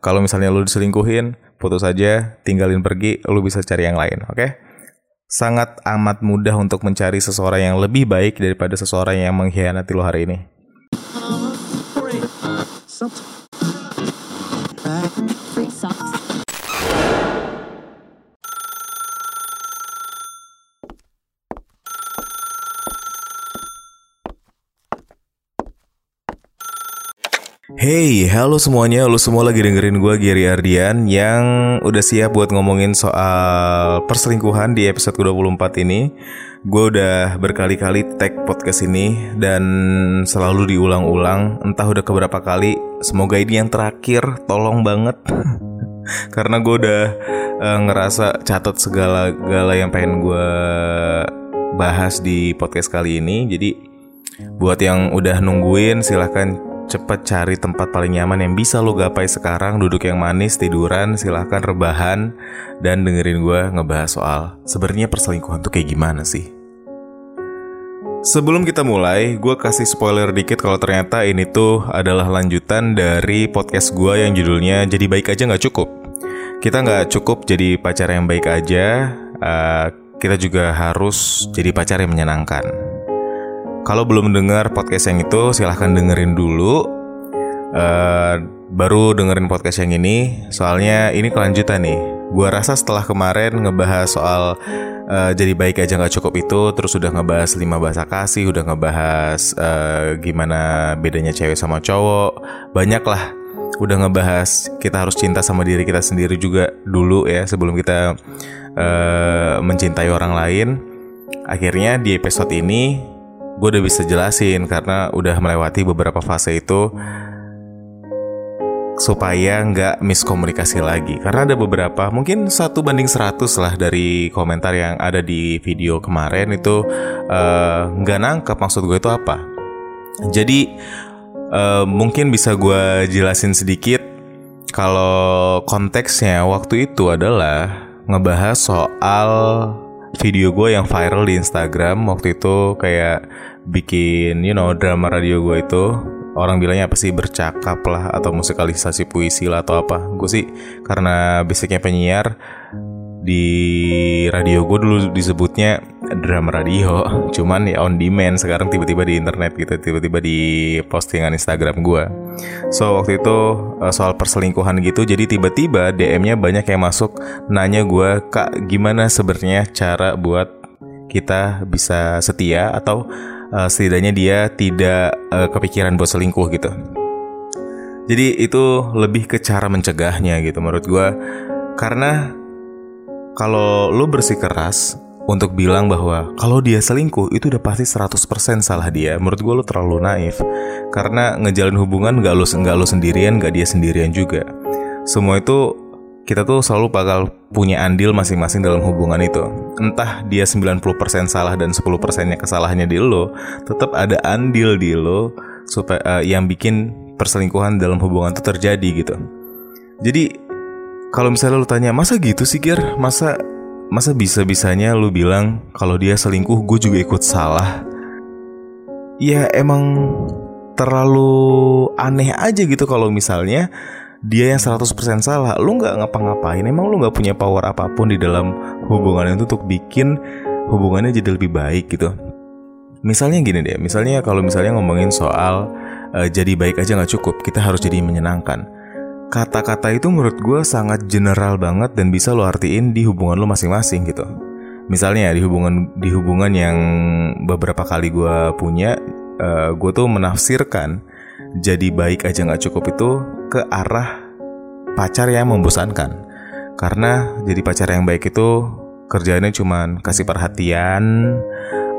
kalau misalnya lu diselingkuhin, putus aja, tinggalin pergi, lu bisa cari yang lain, oke? Okay? Sangat amat mudah untuk mencari seseorang yang lebih baik daripada seseorang yang mengkhianati lu hari ini. Hey, halo semuanya, lu semua lagi dengerin gue Gary Ardian yang udah siap buat ngomongin soal perselingkuhan di episode ke-24 ini. Gue udah berkali-kali tag podcast ini dan selalu diulang-ulang Entah udah keberapa kali, semoga ini yang terakhir, tolong banget. Karena gue udah uh, ngerasa catat segala-gala yang pengen gue bahas di podcast kali ini. Jadi buat yang udah nungguin silahkan Cepet cari tempat paling nyaman yang bisa lo gapai sekarang. Duduk yang manis, tiduran, silahkan rebahan. Dan dengerin gue ngebahas soal Sebenarnya perselingkuhan tuh kayak gimana sih? Sebelum kita mulai, gue kasih spoiler dikit kalau ternyata ini tuh adalah lanjutan dari podcast gue yang judulnya Jadi Baik Aja Gak Cukup. Kita gak cukup jadi pacar yang baik aja uh, Kita juga harus jadi pacar yang menyenangkan kalau belum dengar podcast yang itu, silahkan dengerin dulu. Uh, baru dengerin podcast yang ini, soalnya ini kelanjutan nih. Gua rasa setelah kemarin ngebahas soal uh, jadi baik aja nggak cukup itu, terus udah ngebahas lima bahasa kasih, udah ngebahas uh, gimana bedanya cewek sama cowok, banyak lah. Udah ngebahas kita harus cinta sama diri kita sendiri juga dulu ya sebelum kita uh, mencintai orang lain. Akhirnya di episode ini gue udah bisa jelasin karena udah melewati beberapa fase itu supaya nggak miskomunikasi lagi. Karena ada beberapa mungkin satu banding 100 lah dari komentar yang ada di video kemarin itu eh, nggak uh, nangkep maksud gue itu apa. Jadi uh, mungkin bisa gue jelasin sedikit kalau konteksnya waktu itu adalah ngebahas soal video gue yang viral di Instagram waktu itu kayak bikin you know drama radio gue itu orang bilangnya apa sih bercakap lah atau musikalisasi puisi lah atau apa. Gue sih karena basicnya penyiar di radio gue dulu disebutnya drama radio. Cuman ya on demand sekarang tiba-tiba di internet gitu tiba-tiba di postingan Instagram gue so waktu itu eh, soal perselingkuhan gitu jadi tiba-tiba DM-nya banyak yang masuk nanya gue kak gimana sebenarnya cara buat kita bisa setia atau uh, setidaknya dia tidak uh, kepikiran buat selingkuh gitu. Jadi itu lebih ke cara mencegahnya gitu menurut gue Karena kalau lo bersikeras untuk bilang bahwa kalau dia selingkuh itu udah pasti 100% salah dia. Menurut gue lo terlalu naif. Karena ngejalin hubungan gak lo, gak lo sendirian, gak dia sendirian juga. Semua itu kita tuh selalu bakal punya andil masing-masing dalam hubungan itu. Entah dia 90% salah dan 10 persennya kesalahannya di lo, tetap ada andil di lo supaya uh, yang bikin perselingkuhan dalam hubungan itu terjadi gitu. Jadi kalau misalnya lo tanya masa gitu sih Gir? Masa masa bisa-bisanya lo bilang kalau dia selingkuh gue juga ikut salah? Ya emang terlalu aneh aja gitu kalau misalnya dia yang 100% salah. Lu nggak ngapa-ngapain emang lu nggak punya power apa pun di dalam hubungan itu untuk bikin hubungannya jadi lebih baik gitu. Misalnya gini deh misalnya kalau misalnya ngomongin soal uh, jadi baik aja nggak cukup kita harus jadi menyenangkan. Kata-kata itu menurut gue sangat general banget dan bisa lo artiin di hubungan lo masing-masing gitu. Misalnya di hubungan di hubungan yang beberapa kali gue punya uh, gue tuh menafsirkan jadi baik aja nggak cukup itu ke arah pacar yang membosankan. Karena jadi pacar yang baik itu kerjanya cuma kasih perhatian,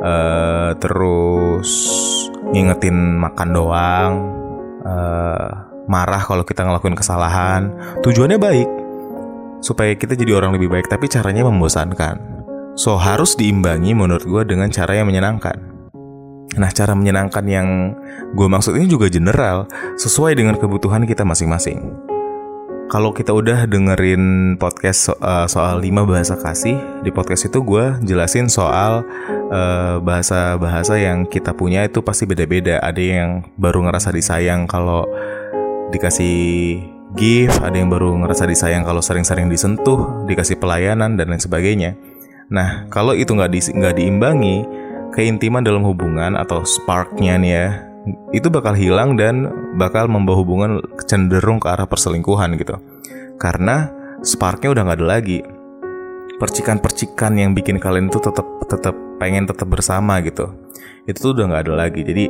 uh, terus ngingetin makan doang, uh, marah kalau kita ngelakuin kesalahan. Tujuannya baik, supaya kita jadi orang lebih baik, tapi caranya membosankan. So harus diimbangi menurut gue dengan cara yang menyenangkan. Nah, cara menyenangkan yang gue maksud ini juga general, sesuai dengan kebutuhan kita masing-masing. Kalau kita udah dengerin podcast so uh, soal 5 bahasa kasih, di podcast itu gue jelasin soal eh, bahasa-bahasa uh, yang kita punya itu pasti beda-beda. Ada yang baru ngerasa disayang kalau dikasih gift, ada yang baru ngerasa disayang kalau sering-sering disentuh, dikasih pelayanan dan lain sebagainya. Nah, kalau itu nggak di, nggak diimbangi, keintiman dalam hubungan atau sparknya nih ya, itu bakal hilang dan bakal membawa hubungan cenderung ke arah perselingkuhan gitu. Karena sparknya udah nggak ada lagi. Percikan-percikan yang bikin kalian itu tetap tetap pengen tetap bersama gitu. Itu tuh udah nggak ada lagi. Jadi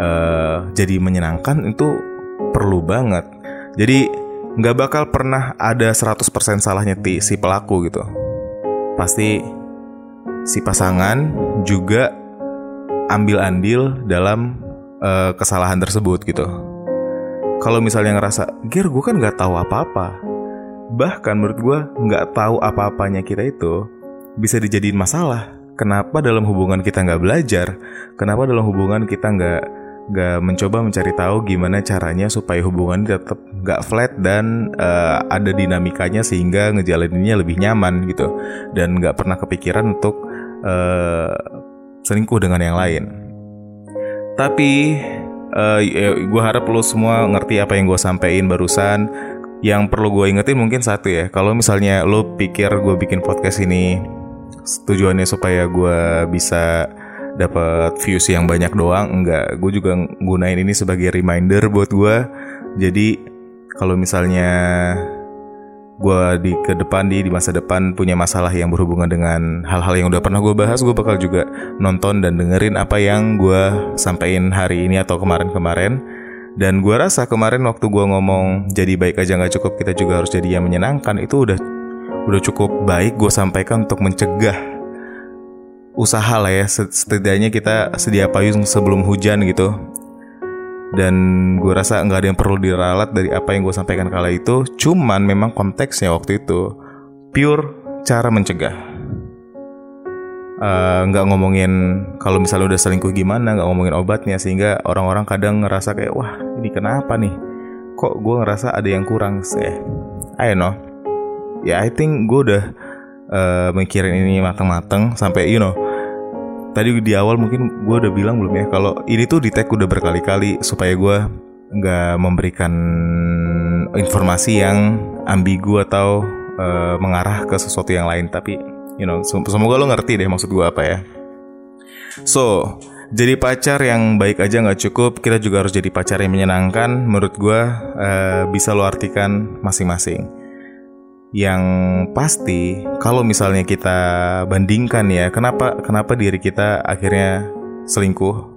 uh, jadi menyenangkan itu perlu banget. Jadi nggak bakal pernah ada 100% salahnya si pelaku gitu. Pasti si pasangan juga ambil andil dalam uh, kesalahan tersebut gitu. Kalau misalnya ngerasa, Gear gue kan nggak tahu apa-apa. Bahkan menurut gue nggak tahu apa-apanya kita itu bisa dijadiin masalah. Kenapa dalam hubungan kita nggak belajar? Kenapa dalam hubungan kita nggak nggak mencoba mencari tahu gimana caranya supaya hubungan tetap nggak flat dan uh, ada dinamikanya sehingga ngejalaninnya lebih nyaman gitu dan nggak pernah kepikiran untuk uh, selingkuh dengan yang lain. Tapi uh, ya, gue harap lo semua ngerti apa yang gue sampaikan barusan. Yang perlu gue ingetin mungkin satu ya, kalau misalnya lo pikir gue bikin podcast ini tujuannya supaya gue bisa dapat views yang banyak doang enggak gue juga gunain ini sebagai reminder buat gue jadi kalau misalnya gue di ke depan di di masa depan punya masalah yang berhubungan dengan hal-hal yang udah pernah gue bahas. Gue bakal juga nonton dan dengerin apa yang gue sampaikan hari ini atau kemarin-kemarin. Dan gue rasa kemarin waktu gue ngomong jadi baik aja nggak cukup kita juga harus jadi yang menyenangkan itu udah udah cukup baik gue sampaikan untuk mencegah usaha lah ya. Setidaknya kita sedia payung sebelum hujan gitu dan gue rasa nggak ada yang perlu diralat dari apa yang gue sampaikan kala itu. Cuman memang konteksnya waktu itu pure cara mencegah. Eh, nggak uh, ngomongin kalau misalnya udah selingkuh gimana nggak ngomongin obatnya sehingga orang-orang kadang ngerasa kayak wah ini kenapa nih? Kok gue ngerasa ada yang kurang sih? I know. Ya I think gue udah uh, mikirin ini matang-matang sampai you know tadi di awal mungkin gue udah bilang belum ya kalau ini tuh di tag udah berkali-kali supaya gue nggak memberikan informasi yang ambigu atau uh, mengarah ke sesuatu yang lain. Tapi you know semoga lo ngerti deh maksud gue apa ya. So jadi pacar yang baik aja nggak cukup kita juga harus jadi pacar yang menyenangkan menurut gue uh, bisa lo artikan masing-masing yang pasti kalau misalnya kita bandingkan ya kenapa kenapa diri kita akhirnya selingkuh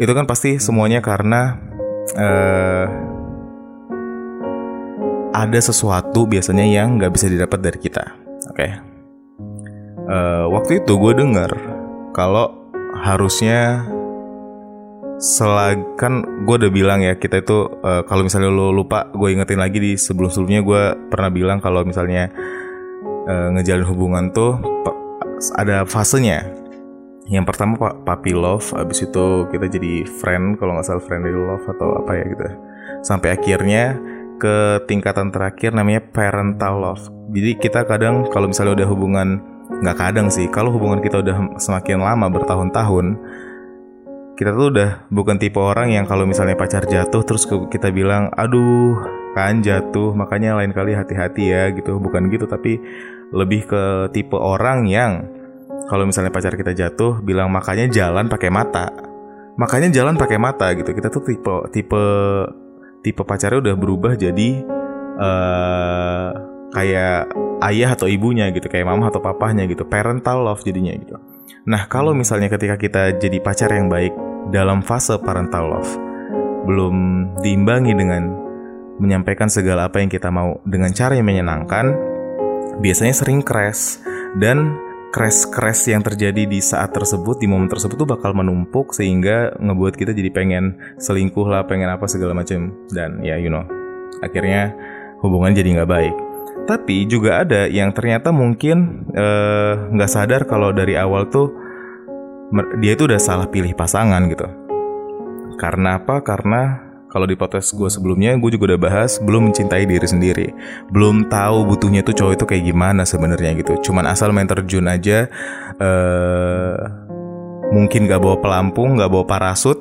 itu kan pasti semuanya karena uh, ada sesuatu biasanya yang nggak bisa didapat dari kita oke okay? uh, eh, waktu itu gue dengar kalau harusnya selag kan gue udah bilang ya kita itu uh, kalau misalnya lo lupa gue ingetin lagi di sebelum sebelumnya gue pernah bilang kalau misalnya uh, ngejalin hubungan tuh ada fasenya. Yang pertama pak puppy love abis itu kita jadi friend kalau nggak salah friendly love atau apa ya gitu. Sampai akhirnya ke tingkatan terakhir namanya parental love. Jadi kita kadang kalau misalnya udah hubungan nggak kadang sih kalau hubungan kita udah semakin lama bertahun-tahun kita tuh udah bukan tipe orang yang kalau misalnya pacar jatuh terus kita bilang aduh kan jatuh makanya lain kali hati-hati ya gitu. Bukan gitu tapi lebih ke tipe orang yang kalau misalnya pacar kita jatuh bilang makanya jalan pakai mata. Makanya jalan pakai mata gitu. Kita tuh tipe tipe tipe pacarnya udah berubah jadi uh, kayak ayah atau ibunya gitu. Kayak mama atau papahnya gitu. Parental love jadinya gitu Nah, kalau misalnya ketika kita jadi pacar yang baik dalam fase parental love, belum diimbangi dengan menyampaikan segala apa yang kita mau dengan cara yang menyenangkan, biasanya sering crash dan crash-crash yang terjadi di saat tersebut di momen tersebut tuh bakal menumpuk sehingga ngebuat kita jadi pengen selingkuh lah, pengen apa segala macam dan ya you know akhirnya hubungan jadi nggak baik. Tapi juga ada yang ternyata mungkin eh, nggak uh, sadar kalau dari awal tuh dia itu udah salah pilih pasangan gitu. Karena apa? Karena kalau di podcast gue sebelumnya gue juga udah bahas belum mencintai diri sendiri, belum tahu butuhnya tuh cowok itu kayak gimana sebenarnya gitu. Cuman asal main terjun aja, uh, mungkin gak bawa pelampung, gak bawa parasut.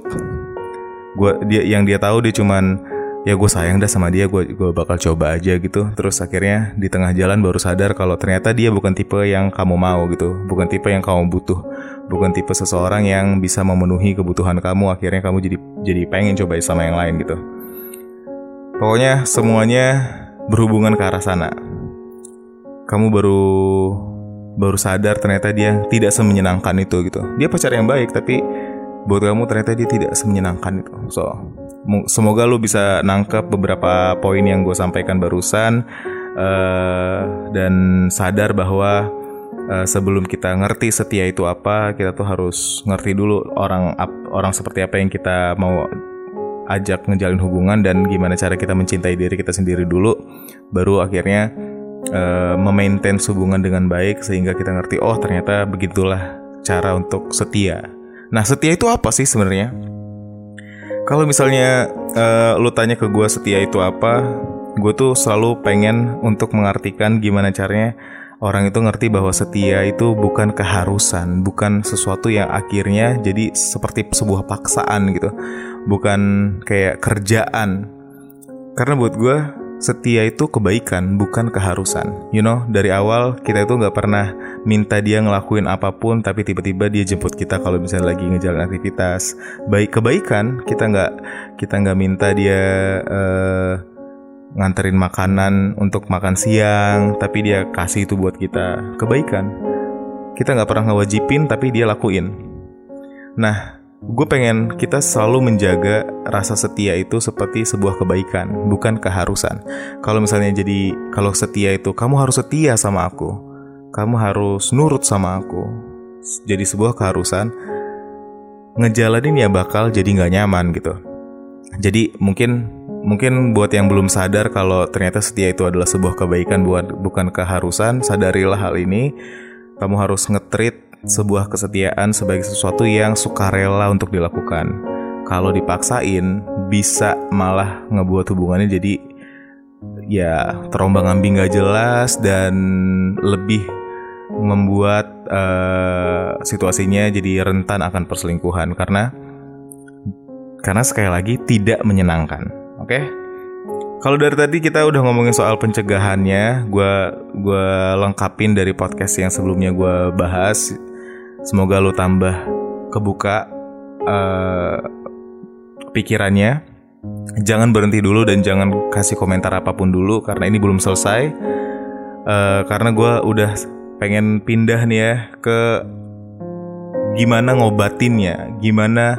Gue dia yang dia tahu dia cuman ya gue sayang dah sama dia gue gue bakal coba aja gitu. Terus akhirnya di tengah jalan baru sadar kalau ternyata dia bukan tipe yang kamu mau gitu. Bukan tipe yang kamu butuh. Bukan tipe seseorang yang bisa memenuhi kebutuhan kamu. Akhirnya kamu jadi jadi pengen coba sama yang lain gitu. Pokoknya semuanya berhubungan ke arah sana. Kamu baru baru sadar ternyata dia tidak semenyenangkan itu gitu. Dia pacar yang baik tapi buat kamu ternyata dia tidak semenyenangkan itu. So semoga lu bisa nangkep beberapa poin yang gue sampaikan barusan uh, dan sadar bahwa uh, sebelum kita ngerti setia itu apa kita tuh harus ngerti dulu orang orang seperti apa yang kita mau ajak ngejalin hubungan dan gimana cara kita mencintai diri kita sendiri dulu baru akhirnya uh, memaintain hubungan dengan baik sehingga kita ngerti oh ternyata begitulah cara untuk setia. Nah setia itu apa sih sebenarnya kalau misalnya uh, lu tanya ke gue setia itu apa, gue tuh selalu pengen untuk mengartikan gimana caranya orang itu ngerti bahwa setia itu bukan keharusan, bukan sesuatu yang akhirnya jadi seperti sebuah paksaan gitu, bukan kayak kerjaan. Karena buat gue setia itu kebaikan bukan keharusan. You know, dari awal kita itu nggak pernah minta dia ngelakuin apa pun, tapi tiba-tiba dia jemput kita kalau misalnya lagi ngejalan aktivitas. Baik kebaikan, kita nggak kita nggak minta dia uh, nganterin makanan untuk makan siang, tapi dia kasih itu buat kita. Kebaikan. Kita nggak pernah ngewajibin, tapi dia lakuin. Nah, gue pengen kita selalu menjaga rasa setia itu seperti sebuah kebaikan, bukan keharusan. Kalau misalnya jadi kalau setia itu kamu harus setia sama aku, kamu harus nurut sama aku. Jadi sebuah keharusan ngejalanin ya bakal jadi nggak nyaman gitu. Jadi mungkin mungkin buat yang belum sadar kalau ternyata setia itu adalah sebuah kebaikan buat bukan keharusan, sadarilah hal ini. Kamu harus ngetrit sebuah kesetiaan sebagai sesuatu yang sukarela untuk dilakukan. Kalau dipaksain, bisa malah ngebuat hubungannya jadi ya terombang ambing gak jelas dan lebih membuat uh, situasinya jadi rentan akan perselingkuhan karena karena sekali lagi tidak menyenangkan. Oke? Okay? Kalau dari tadi kita udah ngomongin soal pencegahannya, gue gua lengkapin dari podcast yang sebelumnya gue bahas Semoga lo tambah kebuka uh, pikirannya. Jangan berhenti dulu dan jangan kasih komentar apa pun dulu karena ini belum selesai. Uh, karena gue udah pengen pindah nih ya ke gimana ngobatinnya, gimana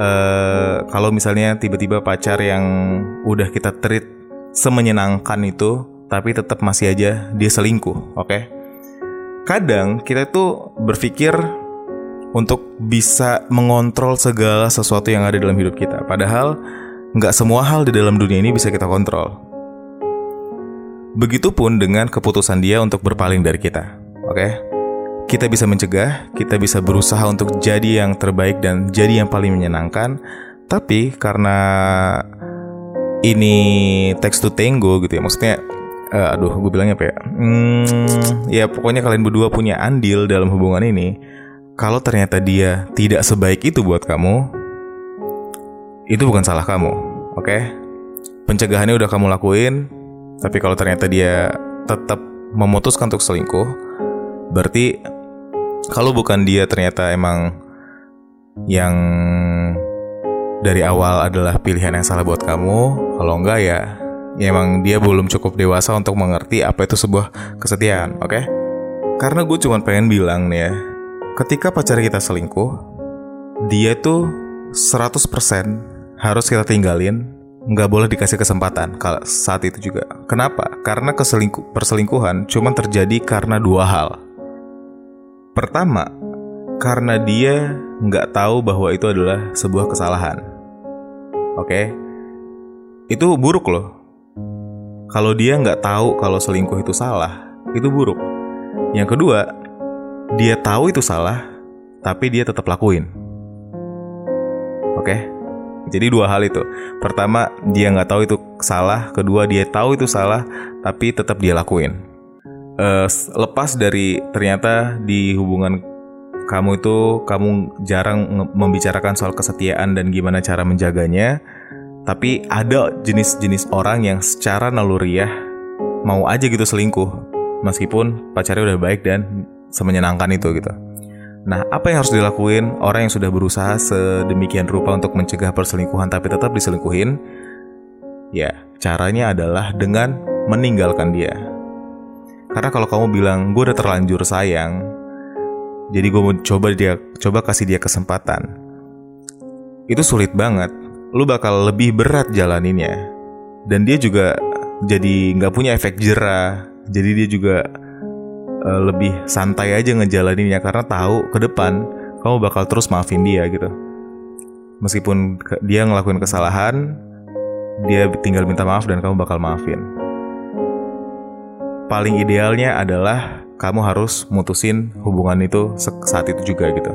uh, kalau misalnya tiba-tiba pacar yang udah kita treat semenyenangkan itu, tapi tetap masih aja dia selingkuh, oke? Okay? kadang kita tuh berpikir untuk bisa mengontrol segala sesuatu yang ada dalam hidup kita. Padahal nggak semua hal di dalam dunia ini bisa kita kontrol. Begitupun dengan keputusan dia untuk berpaling dari kita. Oke? Okay? Kita bisa mencegah, kita bisa berusaha untuk jadi yang terbaik dan jadi yang paling menyenangkan. Tapi karena ini text to tango gitu ya, maksudnya uh, aduh gue bilangnya apa ya hmm, ya pokoknya kalian berdua punya andil dalam hubungan ini kalau ternyata dia tidak sebaik itu buat kamu itu bukan salah kamu oke okay? pencegahannya udah kamu lakuin tapi kalau ternyata dia tetap memutuskan untuk selingkuh berarti kalau bukan dia ternyata emang yang dari awal adalah pilihan yang salah buat kamu kalau enggak ya ya emang dia belum cukup dewasa untuk mengerti apa itu sebuah kesetiaan, oke? Okay? Karena gue cuma pengen bilang nih ya, ketika pacar kita selingkuh, dia tuh 100% harus kita tinggalin, nggak boleh dikasih kesempatan saat itu juga. Kenapa? Karena keselingkuh perselingkuhan cuma terjadi karena dua hal. Pertama, karena dia nggak tahu bahwa itu adalah sebuah kesalahan. Oke, okay? itu buruk loh kalau dia nggak tahu kalau selingkuh itu salah, itu buruk. Yang kedua, dia tahu itu salah, tapi dia tetap lakuin. Oke? Jadi dua hal itu. Pertama, dia nggak tahu itu salah. Kedua, dia tahu itu salah, tapi tetap dia lakuin. Uh, lepas dari ternyata di hubungan kamu itu kamu jarang membicarakan soal kesetiaan dan gimana cara menjaganya Tapi ada jenis-jenis orang yang secara naluriah mau aja gitu selingkuh meskipun pacarnya udah baik dan semenyenangkan itu gitu. Nah, apa yang harus dilakuin orang yang sudah berusaha sedemikian rupa untuk mencegah perselingkuhan tapi tetap diselingkuhin? Ya, caranya adalah dengan meninggalkan dia. Karena kalau kamu bilang gue udah terlanjur sayang, jadi gue mau coba dia coba kasih dia kesempatan. Itu sulit banget. Lu bakal lebih berat jalaninnya. Dan dia juga jadi nggak punya efek jerah. Jadi dia juga uh, lebih santai aja ngejalaninnya karena tahu ke depan kamu bakal terus maafin dia gitu. Meskipun dia ngelakuin kesalahan, dia tinggal minta maaf dan kamu bakal maafin paling idealnya adalah kamu harus mutusin hubungan itu saat itu juga gitu.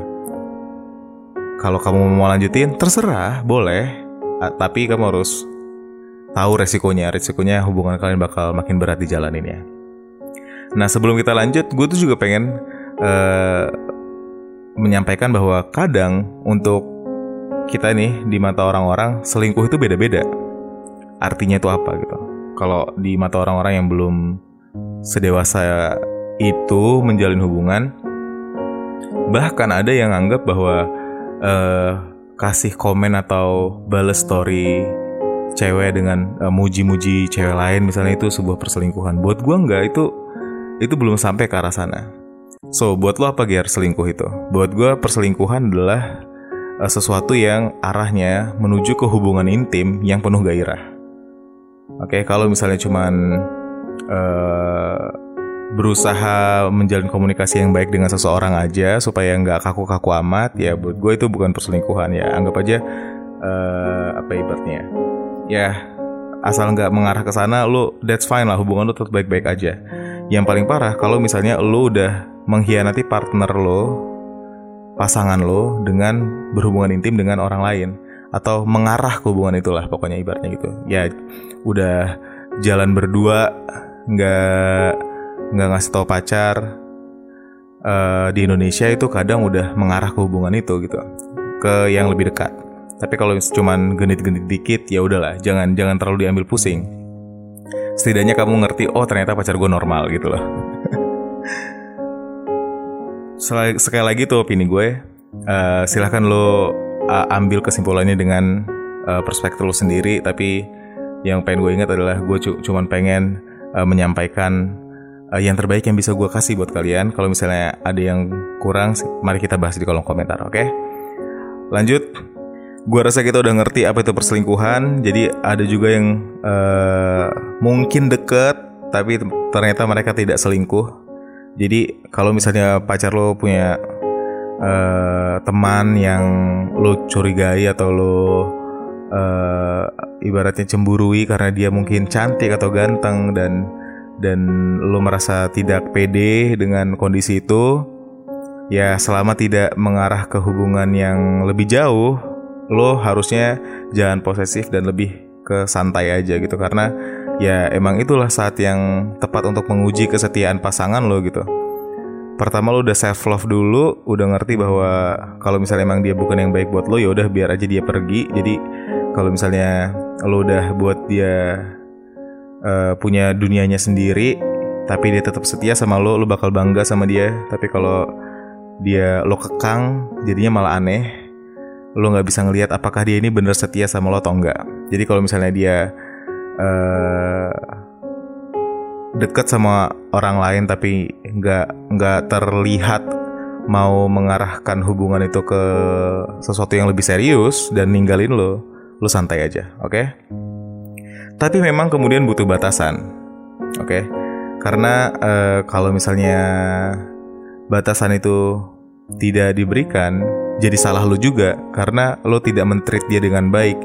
Kalau kamu mau lanjutin, terserah, boleh. Tapi kamu harus tahu resikonya. Resikonya hubungan kalian bakal makin berat di jalan ini. Nah sebelum kita lanjut, gue tuh juga pengen uh, menyampaikan bahwa kadang untuk kita nih di mata orang-orang selingkuh itu beda-beda. Artinya itu apa gitu? Kalau di mata orang-orang yang belum sedewasa itu menjalin hubungan. Bahkan ada yang anggap bahwa uh, kasih komen atau balas story cewek dengan uh, muji-muji cewek lain misalnya itu sebuah perselingkuhan. Buat gue nggak itu itu belum sampai ke arah sana. So buat lo apa gear selingkuh itu? Buat gue perselingkuhan adalah uh, sesuatu yang arahnya menuju ke hubungan intim yang penuh gairah. Oke okay, kalau misalnya cuman uh, berusaha menjalin komunikasi yang baik dengan seseorang aja supaya nggak kaku-kaku amat ya buat gue itu bukan perselingkuhan ya. Anggap aja uh, apa ibaratnya ya? Asal nggak mengarah ke sana lu that's fine lah hubungan lu tetap baik-baik aja. Yang paling parah kalau misalnya lu udah mengkhianati partner lo pasangan lo dengan berhubungan intim dengan orang lain atau mengarah ke hubungan itulah pokoknya ibaratnya gitu. Ya udah jalan berdua nggak nggak ngasih tau pacar uh, di Indonesia itu kadang udah mengarah ke hubungan itu gitu ke yang lebih dekat. Tapi kalau cuman genit-genit dikit ya udahlah jangan jangan terlalu diambil pusing. Setidaknya kamu ngerti oh ternyata pacar gue normal gitu loh. Sekali lagi tuh opini gue uh, silahkan lo uh, ambil kesimpulannya dengan uh, perspektif lo sendiri. Tapi yang pengen gue ingat adalah gue cuman pengen uh, menyampaikan uh, yang terbaik yang bisa gue kasih buat kalian. Kalau misalnya ada yang kurang, mari kita bahas di kolom komentar, oke? Okay? Lanjut, gue rasa kita udah ngerti apa itu perselingkuhan. Jadi ada juga yang uh, mungkin deket, tapi ternyata mereka tidak selingkuh. Jadi kalau misalnya pacar lo punya uh, teman yang lo curigai atau lo uh, ibaratnya cemburui karena dia mungkin cantik atau ganteng dan dan lo merasa tidak pede dengan kondisi itu ya selama tidak mengarah ke hubungan yang lebih jauh lo harusnya jangan posesif dan lebih ke santai aja gitu. Karena ya emang itulah saat yang tepat untuk menguji kesetiaan pasangan lo gitu. Pertama lo udah self love dulu udah ngerti bahwa kalau misalnya emang dia bukan yang baik buat lo ya udah biar aja dia pergi. Jadi kalau misalnya lo udah buat dia uh, punya dunianya sendiri tapi dia tetap setia sama lo lo bakal bangga sama dia. Tapi kalau dia lo kekang jadinya malah aneh. Lo nggak bisa ngelihat apakah dia ini bener setia sama lo atau enggak jadi kalau misalnya dia uh, deket sama orang lain tapi nggak nggak terlihat mau mengarahkan hubungan itu ke sesuatu yang lebih serius dan ninggalin lo lu santai aja, oke? Okay? Tapi memang kemudian butuh batasan, oke? Okay? Karena uh, kalau misalnya batasan itu tidak diberikan, jadi salah lu juga karena lu tidak mentreat dia dengan baik,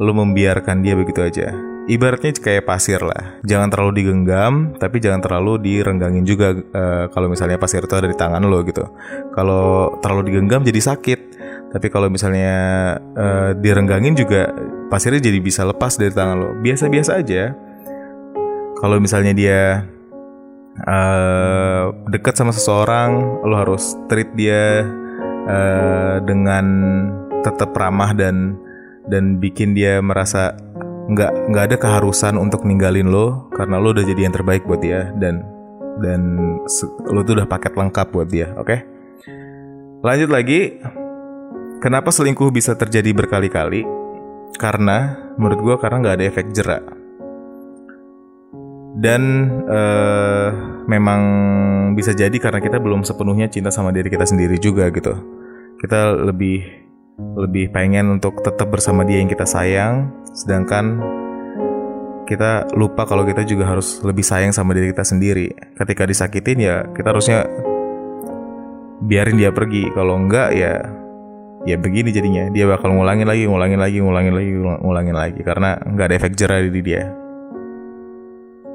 lu membiarkan dia begitu aja. Ibaratnya kayak pasir lah, jangan terlalu digenggam, tapi jangan terlalu direnggangin juga. Uh, kalau misalnya pasir itu ada di tangan lo gitu, kalau terlalu digenggam jadi sakit tapi kalau misalnya uh, direnggangin juga pasirnya jadi bisa lepas dari tangan lo. Biasa-biasa aja. Kalau misalnya dia uh, dekat sama seseorang lo harus treat dia uh, dengan tetap ramah dan dan bikin dia merasa nggak nggak ada keharusan untuk ninggalin lo karena lo udah jadi yang terbaik buat dia dan dan lo tuh udah paket lengkap buat dia oke? Okay? lanjut lagi kenapa selingkuh bisa terjadi berkali-kali? Karena menurut gue karena nggak ada efek jerak. Dan uh, memang bisa jadi karena kita belum sepenuhnya cinta sama diri kita sendiri juga gitu. Kita lebih lebih pengen untuk tetap bersama dia yang kita sayang sedangkan kita lupa kalau kita juga harus lebih sayang sama diri kita sendiri. Ketika disakitin ya kita harusnya biarin dia pergi. Kalau enggak ya ya begini jadinya dia bakal ngulangin lagi ngulangin lagi ngulangin lagi ngulangin lagi karena nggak ada efek jerah di dia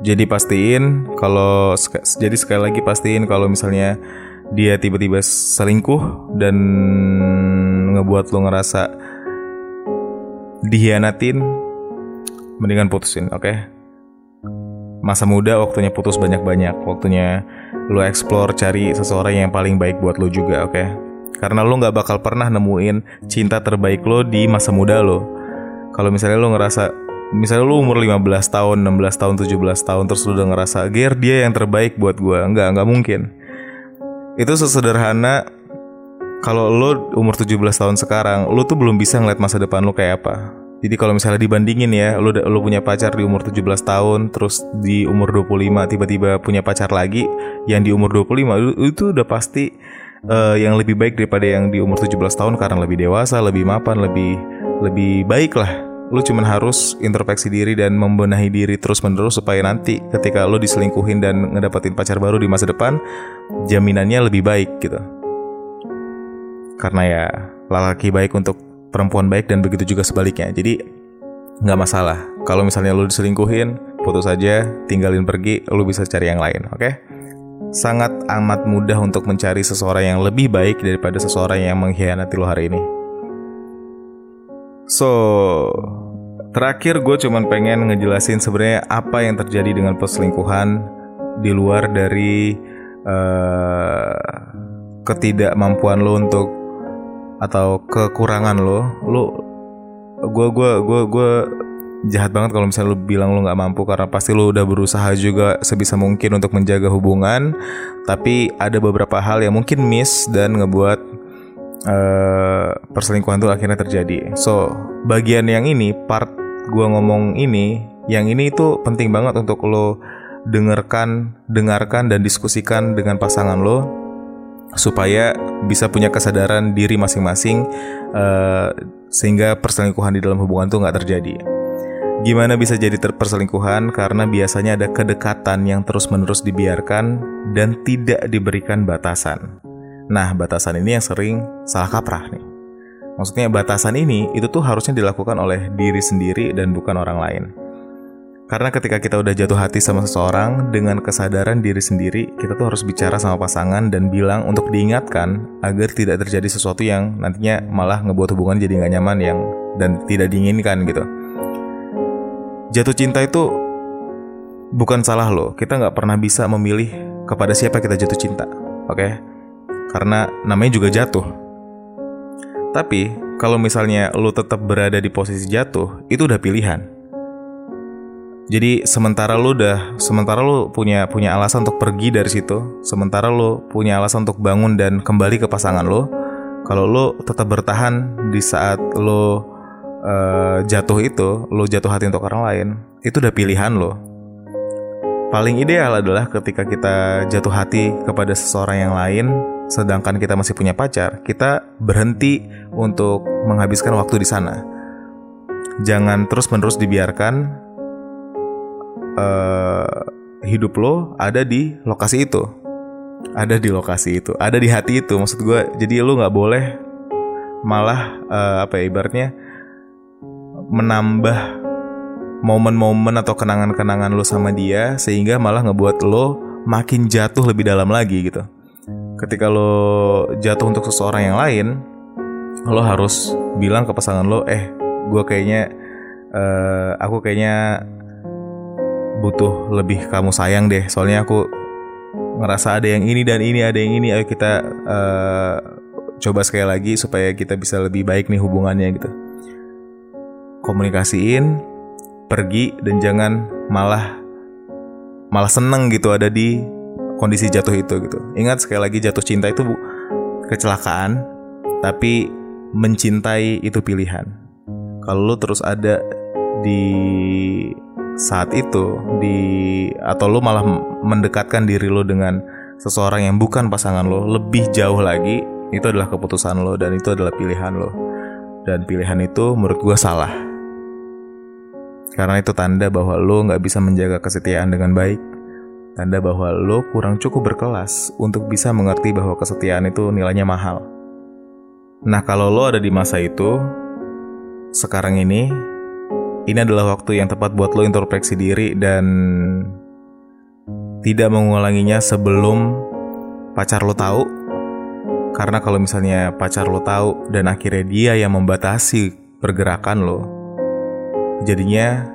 jadi pastiin kalau jadi sekali lagi pastiin kalau misalnya dia tiba-tiba selingkuh dan ngebuat lo ngerasa dihianatin, mendingan putusin, oke? Okay? Masa muda waktunya putus banyak-banyak, waktunya lo explore cari seseorang yang paling baik buat lo juga, oke? Okay? Karena lo nggak bakal pernah nemuin cinta terbaik lo di masa muda lo. Kalau misalnya lo ngerasa misalnya lu umur 15 tahun, 16 tahun, 17 tahun terus lu udah ngerasa gear dia yang terbaik buat gue. Enggak, enggak mungkin. Itu sesederhana kalau lu umur 17 tahun sekarang, lu tuh belum bisa ngeliat masa depan lu kayak apa. Jadi kalau misalnya dibandingin ya, lu lu punya pacar di umur 17 tahun, terus di umur 25 tiba-tiba punya pacar lagi yang di umur 25 itu udah pasti uh, yang lebih baik daripada yang di umur 17 tahun karena lebih dewasa, lebih mapan, lebih lebih baik lah lu cuman harus introspeksi diri dan membenahi diri terus-menerus supaya nanti ketika lu diselingkuhin dan ngedapetin pacar baru di masa depan, jaminannya lebih baik gitu. Karena ya laki baik untuk perempuan baik dan begitu juga sebaliknya. Jadi nggak masalah. Kalau misalnya lu diselingkuhin, putus aja, tinggalin pergi, lu bisa cari yang lain, oke? Okay? Sangat amat mudah untuk mencari seseorang yang lebih baik daripada seseorang yang mengkhianati lo hari ini. So, terakhir gue cuman pengen ngejelasin sebenarnya apa yang terjadi dengan perselingkuhan di luar dari uh, ketidakmampuan lo untuk atau kekurangan lo, lo gue gue gue gue jahat banget kalau misalnya lo bilang lo nggak mampu karena pasti lo udah berusaha juga sebisa mungkin untuk menjaga hubungan tapi ada beberapa hal yang mungkin miss dan ngebuat uh, perselingkuhan itu akhirnya terjadi. So bagian yang ini part gue ngomong ini, yang ini itu penting banget untuk lo dengarkan, dengarkan dan diskusikan dengan pasangan lo supaya bisa punya kesadaran diri masing-masing uh, sehingga perselingkuhan di dalam hubungan itu nggak terjadi. Gimana bisa jadi perselingkuhan? Karena biasanya ada kedekatan yang terus-menerus dibiarkan dan tidak diberikan batasan. Nah, batasan ini yang sering salah kaprah nih. Maksudnya batasan ini itu tuh harusnya dilakukan oleh diri sendiri dan bukan orang lain. Karena ketika kita udah jatuh hati sama seseorang dengan kesadaran diri sendiri, kita tuh harus bicara sama pasangan dan bilang untuk diingatkan agar tidak terjadi sesuatu yang nantinya malah ngebuat hubungan jadi nggak nyaman yang dan tidak diinginkan gitu. Jatuh cinta itu bukan salah loh. Kita nggak pernah bisa memilih kepada siapa kita jatuh cinta. Oke? Okay? karena namanya juga jatuh. Tapi kalau misalnya lo tetap berada di posisi jatuh, itu udah pilihan. Jadi sementara lo udah sementara lo punya punya alasan untuk pergi dari situ, sementara lo punya alasan untuk bangun dan kembali ke pasangan lo. Kalau lo tetap bertahan di saat lo uh, jatuh itu, lo jatuh hati untuk orang lain, itu udah pilihan lo. Paling ideal adalah ketika kita jatuh hati kepada seseorang yang lain, sedangkan kita masih punya pacar, kita berhenti untuk menghabiskan waktu di sana. Jangan terus-menerus dibiarkan uh, hidup lo ada di lokasi itu, ada di lokasi itu, ada di hati itu. Maksud gue, jadi lo nggak boleh malah uh, apa ya ibaratnya menambah momen-momen atau kenangan-kenangan lo sama dia sehingga malah ngebuat lo makin jatuh lebih dalam lagi gitu. Ketika lo jatuh untuk seseorang yang lain lo harus bilang ke pasangan lo eh gue kayaknya uh, aku kayaknya butuh lebih kamu sayang deh soalnya aku ngerasa ada yang ini dan ini ada yang ini. Ayo kita uh, coba sekali lagi supaya kita bisa lebih baik nih hubungannya gitu komunikasiin pergi dan jangan malah malah seneng gitu ada di kondisi jatuh itu gitu. Ingat sekali lagi jatuh cinta itu kecelakaan, tapi mencintai itu pilihan. Kalau lu terus ada di saat itu di atau lu malah mendekatkan diri lu dengan seseorang yang bukan pasangan lo lebih jauh lagi itu adalah keputusan lo dan itu adalah pilihan lo dan pilihan itu menurut gue salah karena itu tanda bahwa lo nggak bisa menjaga kesetiaan dengan baik. Tanda bahwa lo kurang cukup berkelas untuk bisa mengerti bahwa kesetiaan itu nilainya mahal. Nah kalau lo ada di masa itu sekarang ini ini adalah waktu yang tepat buat lo introspeksi diri dan tidak mengulanginya sebelum pacar lo tahu. Karena kalau misalnya pacar lo tahu dan akhirnya dia yang membatasi pergerakan lo, jadinya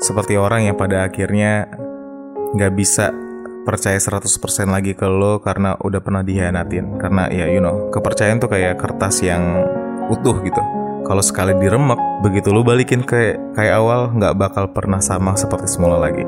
seperti orang yang pada akhirnya nggak bisa percaya 100% lagi ke lo karena udah pernah dihianatin. Karena ya you know, kepercayaan tuh kayak kertas yang utuh gitu. Kalau sekali diremek, begitu lo balikin ke kayak awal nggak bakal pernah sama seperti semula lagi.